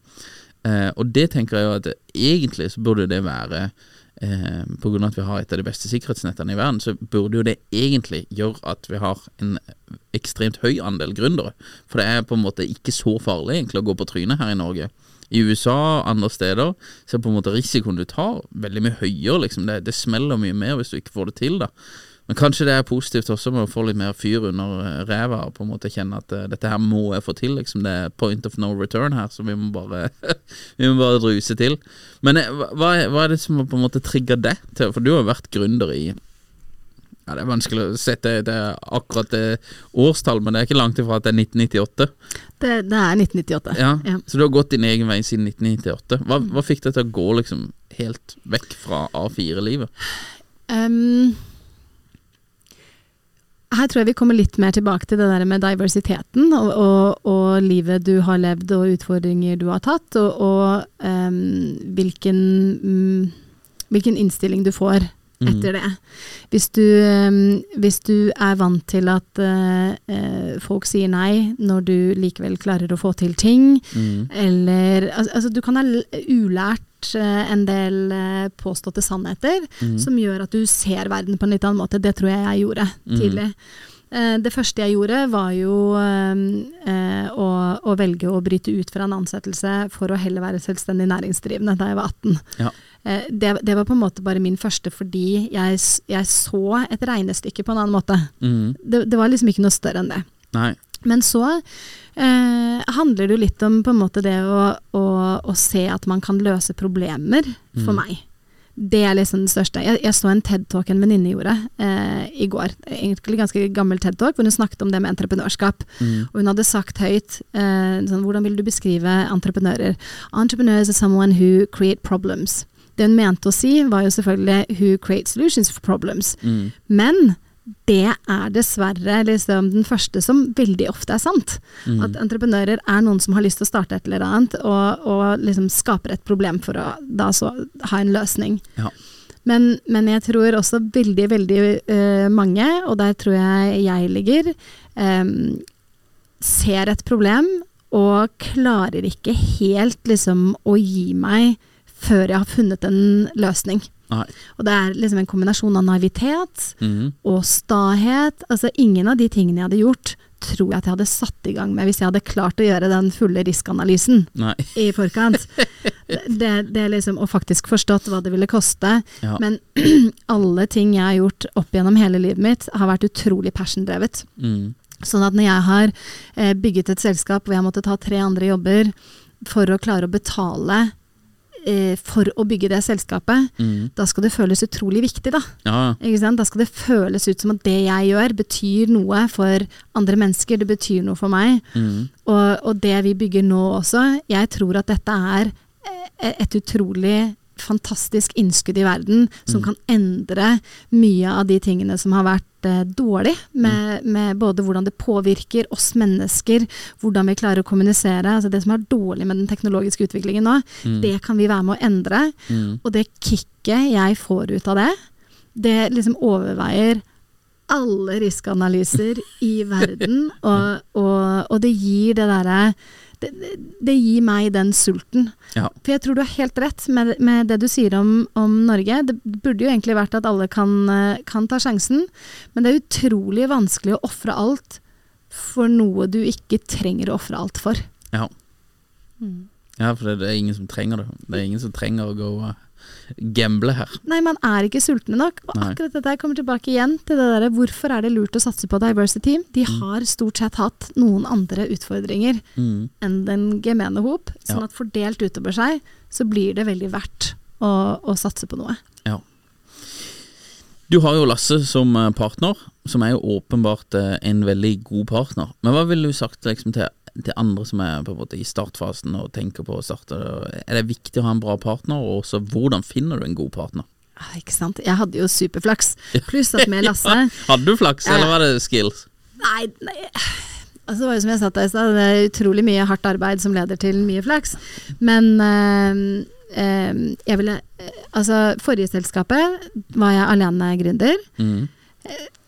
Eh, og det tenker jeg jo at egentlig så burde det være eh, av at vi har et av de beste sikkerhetsnettene i verden, så burde jo det egentlig gjøre at vi har en ekstremt høy andel gründere. For det er på en måte ikke så farlig egentlig å gå på trynet her i Norge. I USA og andre steder så er på en måte risikoen du tar, veldig mye høyere. Liksom. Det, det smeller mye mer hvis du ikke får det til. da Men kanskje det er positivt også med å få litt mer fyr under eh, ræva og på en måte kjenne at uh, dette her må jeg få til. Liksom. Det er point of no return her, så vi må bare Vi må bare druse til. Men eh, hva, hva er- det som på en måte trigger det? til For du har vært gründer i ja, Det er vanskelig å sette det akkurat det årstall, men det er ikke langt ifra at det er 1998. Det, det er 1998. Ja, Ja. Så du har gått din egen vei siden 1998. Hva, hva fikk deg til å gå liksom helt vekk fra A4-livet? Um, her tror jeg vi kommer litt mer tilbake til det der med diversiteten og, og, og livet du har levd og utfordringer du har tatt, og, og um, hvilken, um, hvilken innstilling du får etter det. Hvis du, um, hvis du er vant til at uh, folk sier nei når du likevel klarer å få til ting, eller altså, du kan ha ulært eh, en del påståtte sannheter som gjør at du ser verden på en litt annen måte. Det tror jeg jeg gjorde tidlig. Mm. det første jeg gjorde, var jo eh, å, å velge å bryte ut fra en ansettelse for å heller være selvstendig næringsdrivende da jeg var 18. Ja. Eh, det, det var på en måte bare min første fordi jeg, jeg så et regnestykke på en annen måte. Mm. Det, det var liksom ikke noe større enn det. Nei. Men så eh, handler det jo litt om på en måte det å, å, å se at man kan løse problemer for meg. Det er liksom det største. Jeg, jeg så en TED-talk en venninne gjorde eh, i går. Egentlig ganske gammel TED-talk, hvor hun snakket om det med entreprenørskap. Mm. Og hun hadde sagt høyt eh, sånn, Hvordan vil du beskrive entreprenører? Entrepreneurs are someone who create problems. Det hun mente å si, var jo selvfølgelig who creates solutions for problems. Mm. Men det er dessverre liksom den første som veldig ofte er sant. Mm. At entreprenører er noen som har lyst til å starte et eller annet, og, og liksom skaper et problem for å da så ha en løsning. Ja. Men, men jeg tror også veldig, veldig uh, mange, og der tror jeg jeg ligger, um, ser et problem og klarer ikke helt liksom å gi meg før jeg har funnet en løsning. Nei. Og det er liksom en kombinasjon av naivitet Mhm. og stahet. Altså ingen av de tingene jeg hadde gjort, tror jeg at jeg hadde satt i gang med hvis jeg hadde klart å gjøre den fulle riskanalysen Nei. i forkant. det, det liksom, Og faktisk forstått hva det ville koste. Ja. Men alle ting jeg har gjort opp gjennom hele livet mitt, har vært utrolig passion-drevet. Mm. Sånn at når jeg har eh, bygget et selskap hvor jeg måtte ta tre andre jobber for å klare å betale for å bygge det selskapet, Mm. da skal det føles utrolig viktig, da. Ja, Ikke sant? Da skal det føles ut som at det jeg gjør, betyr noe for andre mennesker. Det betyr noe for meg. mm. Og, og det vi bygger nå også, jeg tror at dette er eh, et utrolig fantastisk innskudd i verden som kan endre mye av de tingene som har vært eh, dårlig, med, med både hvordan det påvirker oss mennesker, hvordan vi klarer å kommunisere. Altså det som er dårlig med den teknologiske utviklingen nå, det kan vi være med å endre. Mm. Og det kicket jeg får ut av det, det liksom overveier alle riskanalyser i verden, og, og, og det gir det derre det, det- gir meg den sulten. Ja. For jeg tror du har helt rett med, med det du sier om, om Norge. Det burde jo egentlig vært at alle kan, eh, kan ta sjansen, men det er utrolig vanskelig å ofre alt for noe du ikke trenger å ofre alt for. Ja. ja, for det, det er ingen som trenger det. Det er ingen som trenger å gå gamble her. Nei, man er ikke sultne nok. Og Nei. akkurat dette kommer tilbake igjen til det derre hvorfor er det lurt å satse på diversity? De Mm. har stort sett hatt noen andre utfordringer Mm. enn den gemene hop. Sånn Ja. at fordelt utover seg, så blir det veldig verdt å, å satse på noe. Ja. Du har jo Lasse som eh, partner, som er jo åpenbart eh, en veldig god partner. Men hva ville du sagt liksom, til, til andre som er på en måte i startfasen og tenker på å starte? Er det viktig å ha en bra partner, og også hvordan finner du en god partner? Ah, ikke sant. Jeg hadde jo superflaks. Pluss at med Lasse Hadde du flaks, Ja. eller var det skills? Nei, nei. Altså, det var jo som jeg sa til deg i stad, det er utrolig mye hardt arbeid som leder til mye flaks. Men øh, øh, jeg ville eh, Altså, forrige selskapet var jeg alene gründer. Mm.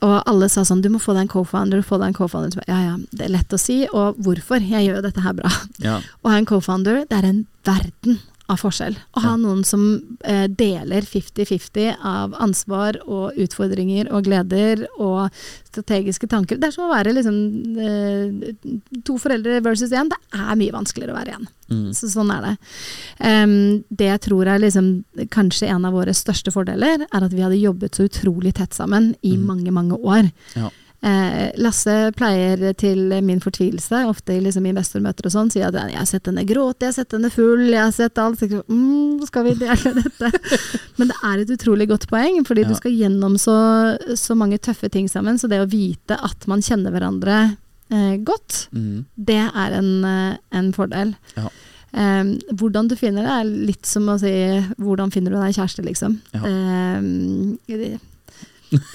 Og alle sa sånn, du må få deg en co-founder, få deg en co-founder. Ja ja, det er lett å si, og hvorfor? Jeg gjør jo dette her bra. Ja. Å ha en co-founder, det er en verden av forskjell. Å ha noen som eh, deler 50-50 av ansvar og utfordringer og gleder og strategiske tanker. Det er som å være liksom eh, to foreldre versus én. Det er mye vanskeligere å være én. Mm. Så sånn er det. Um, det jeg tror er liksom kanskje en av våre største fordeler, er at vi hadde jobbet så utrolig tett sammen i mange, mange år. Ja. Eh, Lasse pleier til min fortvilelse, ofte i liksom investormøter og sånn, si at jeg har sett henne gråte, jeg har sett henne full, jeg har sett alt. Så mm, skal vi dele dette? Men det er et utrolig godt poeng, fordi Ja. du skal gjennom så, så mange tøffe ting sammen. Så det å vite at man kjenner hverandre eh, godt, Mm. det er en, eh, en fordel. Ja. Um, hvordan du finner det, er litt som å si hvordan finner du deg kjæreste, liksom. Ja. Eh,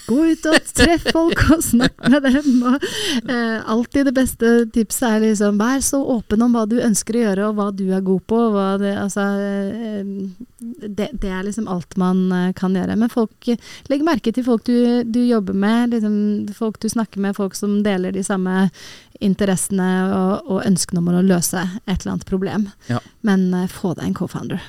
Gå ut og treff folk og snakk med dem. Og, eh, alltid det beste tipset er liksom vær så åpen om hva du ønsker å gjøre, og hva du er god på. det, altså, eh, det, det er liksom alt man eh, kan gjøre. Men folk, legg merke til folk du, du jobber med, liksom, folk du snakker med, folk som deler de samme interessene og, og ønskene om å løse et eller annet problem. Ja. Men eh, få deg en co-founder.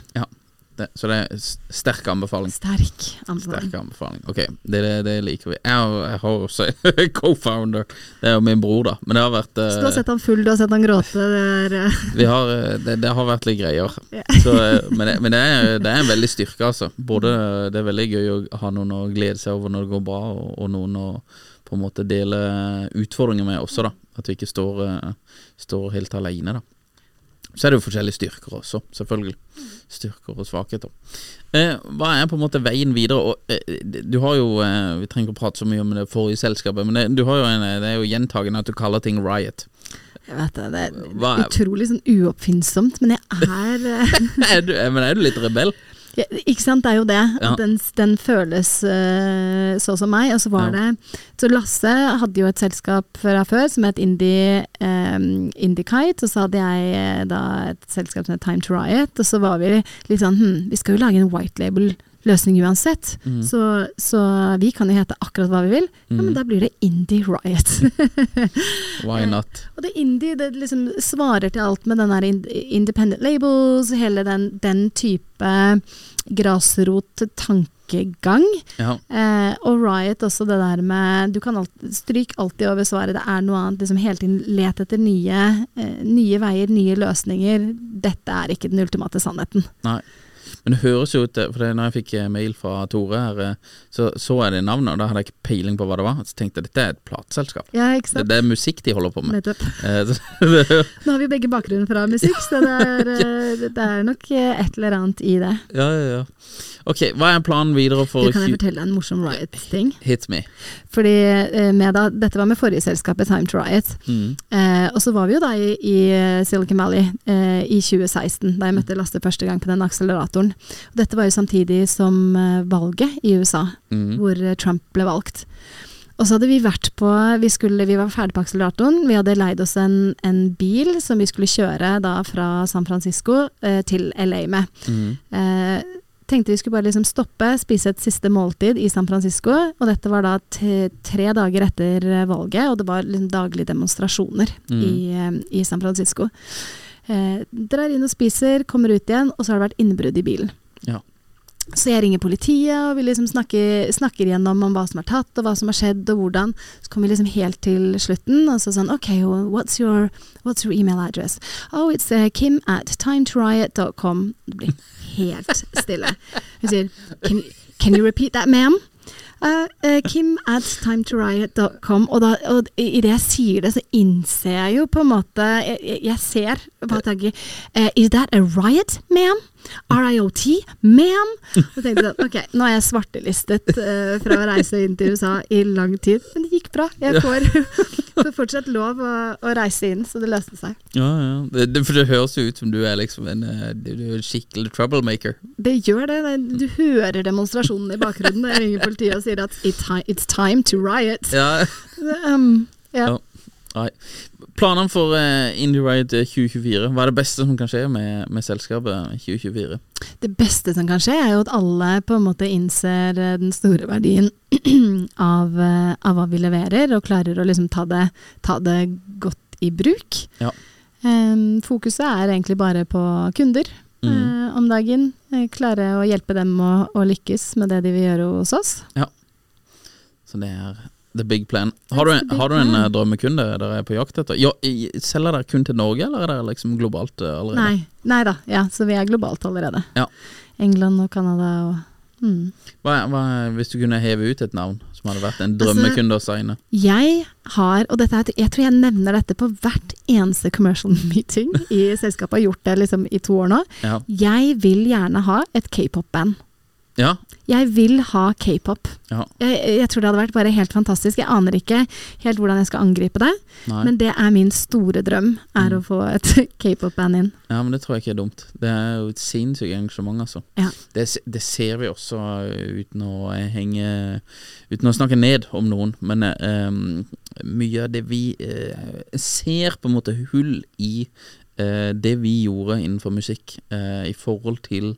Det, så det er sterk anbefaling. Sterk anbefaling. Sterk anbefaling. Ok, det, det, det liker vi. Jeg har, jeg har også co-founder. Det er jo min bror, da. Men det har vært Så du har eh, sett han full, du har sett han gråte. Det er, eh, vi har, eh, det, har vært litt greier. Yeah. Så, men det, men det, er, det er en veldig styrke, altså. Både Det er veldig gøy å ha noen å glede seg over når det går bra, og, og noen å på en måte dele utfordringer med også, da. At vi ikke står, står helt alene, da. Så er det jo forskjellige styrker også, selvfølgelig. Styrker og svakheter. Eh, hva er på en måte veien videre? Og, eh, du har jo eh, Vi trenger ikke å prate så mye om det forrige selskapet, men det, du har jo en, det er jo gjentagende at du kaller ting riot. Jeg vet det, det er er- utrolig sånn uoppfinnsomt, men jeg er eh, er, du, men er du litt rebell? Ja, ikke sant, det er jo det. Ja. Den, den føles uh, så som meg. Og så var Ja. det Så Lasse hadde jo et selskap fra før som het Indie, eh, Indiekite, og så hadde jeg eh, da et selskap som het Time to Riot, og så var vi litt sånn hm, vi skal jo lage en white label-løsning uansett, Mm. så, så vi kan jo hete akkurat hva vi vil. Ja, men da blir det Indie Riot. Why not? Og det indie det liksom svarer til alt med den der independent labels, hele den, den type grasrot-tankegang. Ja. Eh, og Riot også det der med Du kan alt, stryk alltid over svaret, det er noe annet. Liksom hele tiden let etter nye, eh, nye veier, nye løsninger. Dette er ikke den ultimate sannheten. Nei. Men det høres jo ut For når jeg fikk eh, mail fra Tore her, eh, så så jeg det navnet, og da hadde jeg ikke peiling på hva det var. Så tenkte jeg dette er et plateselskap. Ja, ikke Det, sant? det er musikk de holder på med. Nettopp. Eh, det, Nå har vi begge bakgrunn fra musikk, så det er, eh, det er nok eh, et eller annet i det. ja, ja, ja. Ok, hva er planen videre for Du kan jeg 20 fortelle en morsom Riot-ting? Hit me. Fordi eh, med da, Dette var med forrige selskapet, Time to Riot. Mm. Eh, og så var vi jo da i, i Silicon Valley eh, i 2016, da jeg møtte Lasse første gang på den akseleratoren. Og dette var jo samtidig som eh, valget i USA, Mm. hvor eh, Trump ble valgt. Og så hadde vi vært på Vi, skulle, vi var ferdig på akseleratoren. Vi hadde leid oss en, en bil som vi skulle kjøre da fra San Francisco eh, til LA med. Mm. Eh, tenkte vi skulle bare liksom stoppe, spise et siste måltid i San Francisco. Og dette var da tre dager etter eh, valget, og det var liksom daglige demonstrasjoner Mm. i, i San Francisco. Eh, drar inn og spiser, kommer ut igjen, og så har det vært innbrudd i bilen. Ja. Så jeg ringer politiet, og vi liksom snakker, snakker igjennom om hva som er tatt, og hva som har skjedd, og hvordan. Så kommer vi liksom helt til slutten, og så sånn OK, what's your, what's your email address? Oh, it's uh, kim at timetoriot.com. Det blir helt stille. Hun sier can, can you repeat that, ma'am? Uh, uh, Kim at timetoriot.com. Og, da, og det jeg sier det, så innser jeg jo på en måte Jeg, jeg- ser på tanken uh, Is that a riot, ma'am? RIOT, ma'am? Og tenkte sånn, ok, nå er jeg svartelistet uh, fra å reise inn til USA i lang tid, men det gikk bra. Jeg får, får fortsatt lov å, å reise inn, så det løste seg. Ja, ja. Det, det, for det høres jo ut som du er liksom en, eh, du, du er skikkelig troublemaker. Det gjør det. det. Du hører demonstrasjonen i bakgrunnen jeg ringer politiet og sier at it's time to riot. Ja. Um, ja. Ja. Nei. Planene for uh, Indie 2024, hva er det beste som kan skje med, med selskapet 2024? Det beste som kan skje, er jo at alle på en måte innser eh, den store verdien av, eh, av hva vi leverer, og klarer å liksom ta det, ta det godt i bruk. Ja. Em, fokuset er egentlig bare på kunder Mm. eh, om dagen. Eh, klare å hjelpe dem å, å lykkes med det de vil gjøre hos oss. Ja. Så det er the big plan. Har du, en- har du en eh, drømmekunde dere er på jakt etter? Ja, selger dere kun til Norge, eller er dere liksom globalt eh, allerede? Nei, nei da, ja, så vi er globalt allerede. Ja. England og Canada og mm. Hva, hva, hvis du kunne heve ut et navn som hadde vært en Altså- drømmekunde å signe? Jeg har, og dette jeg tror jeg nevner dette på hvert eneste commercial meeting i selskapet, har gjort det liksom i to år nå. Ja. Jeg vil gjerne ha et k-pop-band. Ja. Jeg vil ha k-pop. Ja. Jeg, jeg tror det hadde vært bare helt fantastisk. Jeg aner ikke helt hvordan jeg skal angripe det, Nei. men det er min store drøm, er å få et k-pop-band inn. Ja, men det tror jeg ikke er dumt. Det er jo et sinnssykt engasjement, altså. Ja. Det, det ser vi også uh, uten å eh, henge Uten å snakke ned om noen, men eh, um, mye av det vi uh, ser på en måte hull i eh, det vi gjorde innenfor musikk, eh, i forhold til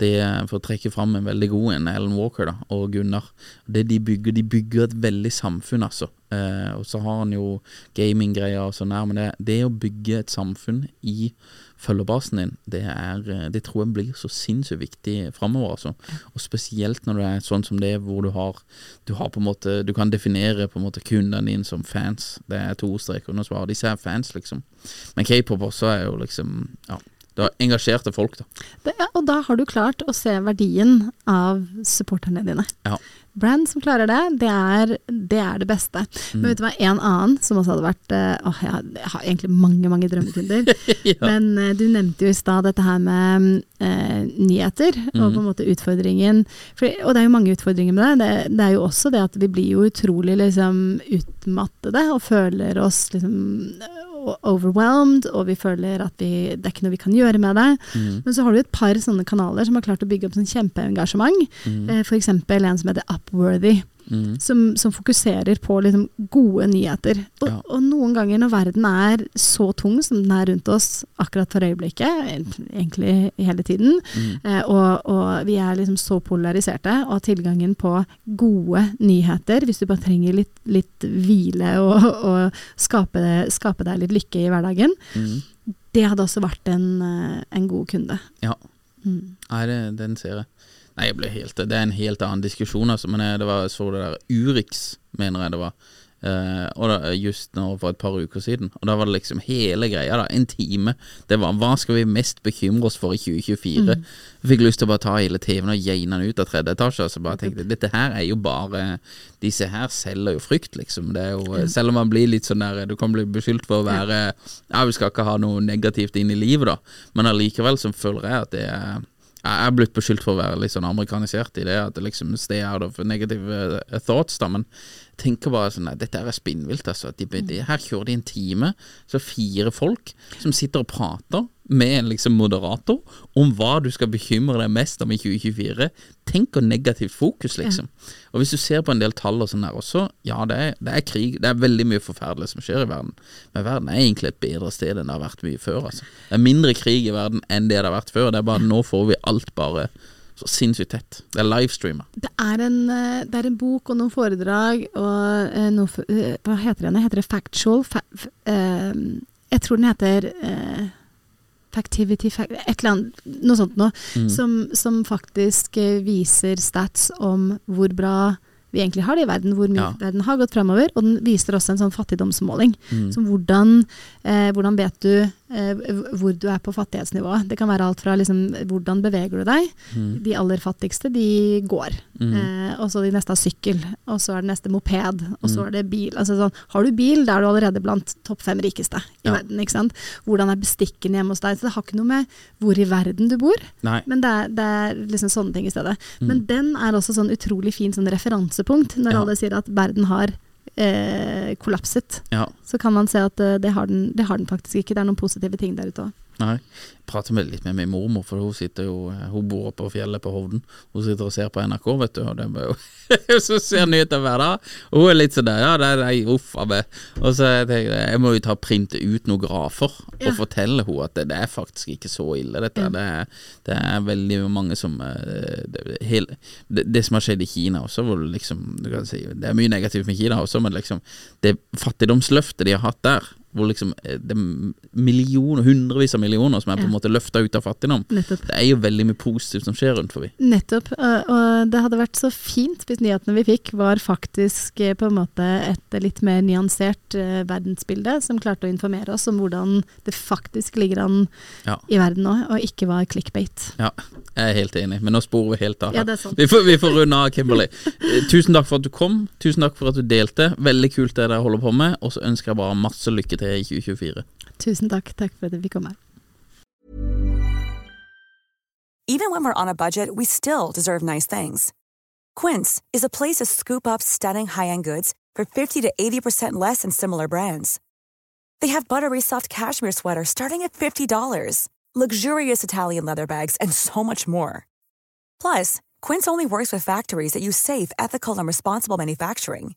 det, for å trekke fram en veldig god en, Alan Walker da, og Gunnar. Det de bygger, de bygger et veldig samfunn, altså. Eh, og så har han jo gaminggreier og sånn her, men det, det å bygge et samfunn i følgerbasen din, det, er, eh, det tror jeg blir så sinnssykt viktig framover. Altså. Og spesielt når det er sånn som det, hvor du har, du har på en måte Du kan definere på en måte kundene dine som fans. Det er to streker under svaret. Disse er fans, liksom. Men k-pop også er jo liksom Ja. Det var engasjerte folk, da. Det, ja, og da har du klart å se verdien av supporterne dine. Ja. brand som klarer det, det er det, er det beste. Mm. Men vet du hva, en annen som også hadde vært eh, Åh, jeg har, jeg har egentlig mange, mange drømmekunder. Men eh, du nevnte jo i stad dette her med eh, nyheter, og Mm. på en måte utfordringen for, Og det er jo mange utfordringer med det. det. Det er jo også det at vi blir jo utrolig liksom utmattede og føler oss liksom overwhelmed, og vi føler at vi, det er ikke noe vi kan gjøre med det. Mm. Men så har du et par sånne kanaler som har klart å bygge opp sånn kjempeengasjement. Mm. Eh, for eksempel en som heter Upworthy, Mm. som, som fokuserer på liksom gode nyheter. Og, Ja. og noen ganger når verden er så tung som den er rundt oss akkurat for øyeblikket, egentlig hele tiden, Mm. eh, og, og vi er liksom så polariserte, og tilgangen på gode nyheter, hvis du bare trenger litt, litt hvile og, og skape, skape deg litt lykke i hverdagen, Mm. det hadde også vært en, eh, en god kunde. Ja. Mm. Det, den ser jeg. Nei, jeg ble helt, det er en helt annen diskusjon, altså. Men jeg, det var, jeg så det der Urix, mener jeg det var. Uh, og da, just nå for et par uker siden. Og da var det liksom hele greia, da. En time. Det var hva skal vi mest bekymre oss for i 2024? Jeg fikk lyst til å bare ta hele TV-en og geine den ut av tredje etasje. Og så bare tenkte jeg, dette her er jo bare Disse her selger jo frykt, liksom. Det er jo, selv om man blir litt sånn der Du kan bli beskyldt for å være Ja, vi skal ikke ha noe negativt inn i livet, da. Men allikevel så føler jeg at det er jeg er blitt beskyldt for å være litt sånn amerikanisert i det, at det liksom stay out of negative eh, thoughts, da, men tenker bare sånn nei, dette er spinnvilt, altså. De, de, her kjører de en time, så fire folk som sitter og prater med en liksom moderator om hva du skal bekymre deg mest om i 2024. Tenk og negativt fokus, liksom. Og hvis du ser på en del tall og sånn her også, ja, det er, det er krig, det er veldig mye forferdelig som skjer i verden, men verden er egentlig et bedre sted enn det har vært mye før, altså. Det er mindre krig i verden enn det det har vært før, det er bare nå får vi alt bare så sinnssykt tett. Det er livestreamer. Det en, eh, det er en bok og noen foredrag og eh, noe eh, Hva heter den? Heter det Factual? Fa jeg tror den heter eh, Factivity fact, Et eller annet, noe sånt noe. Mm. Som, som faktisk eh, viser stats om hvor bra vi egentlig har det i verden, hvor mye Ja. verden har gått fremover. Og den viser også en sånn fattigdomsmåling. Mm. Som hvordan, eh, hvordan vet du hvor du er på fattighetsnivået. Det kan være alt fra liksom, hvordan beveger du deg. Mm. De aller fattigste, de går. Mm. Eh, og så de neste har sykkel, og så er det neste moped, og så Mm. er det bil. Altså sånn, har du bil, da er du allerede blant topp fem rikeste i Ja. verden. ikke sant? Hvordan er bestikken hjemme hos deg? Så det har ikke noe med hvor i verden du bor, Nei. men det er, det er liksom sånne ting i stedet. Mm. Men den er også sånn utrolig fin sånn referansepunkt, når Ja. alle sier at verden har eh, kollapset. Ja. Så kan man se at eh, det, har den, det har den faktisk ikke. Det er noen positive ting der ute òg. Nei. Jeg prater med, litt med min mormor, for hun sitter jo Hun bor oppe på fjellet på Hovden. Hun sitter og ser på NRK, vet du, og det jo Så ser nyheter hver dag. Og hun er litt sånn der Ja, det er nei, uff a meg. Og så tenker jeg jeg må jo ta printe ut noen grafer Ja. og fortelle henne at det, det er faktisk ikke så ille, dette. Det, det er veldig mange som eh, det, hele, det, som har skjedd i Kina også, hvor liksom du kan si, Det er mye negativt med Kina også, men liksom det fattigdomsløftet de har hatt der hvor liksom eh, det er millioner, hundrevis av millioner som er på en Ja. måte løfta ut av fattigdom. Nettopp. Det er jo veldig mye positivt som skjer rundt forbi. Nettopp. Og, det hadde vært så fint hvis nyhetene vi fikk var faktisk eh, på en måte et litt mer nyansert eh, verdensbilde, som klarte å informere oss om hvordan det faktisk ligger an Ja. i verden nå, og ikke var clickbait. Ja, jeg er helt enig, men nå sporer vi helt av. Ja, det er sant. Vi får, vi får runde av, Kimberley. Tusen takk for at du kom. Tusen takk for at du delte. Veldig kult det dere holder på med. Og så ønsker jeg bare masse lykke til i 2024. Tusen takk. Takk for at vi fikk komme. Even when we're on a budget, we still deserve nice things. Quince is a place to scoop up stunning high-end goods for 50 to 80% less than similar brands. They have buttery soft cashmere sweaters starting at $50, luxurious Italian leather bags, and so much more. Plus, Quince only works with factories that use safe, ethical, and responsible manufacturing.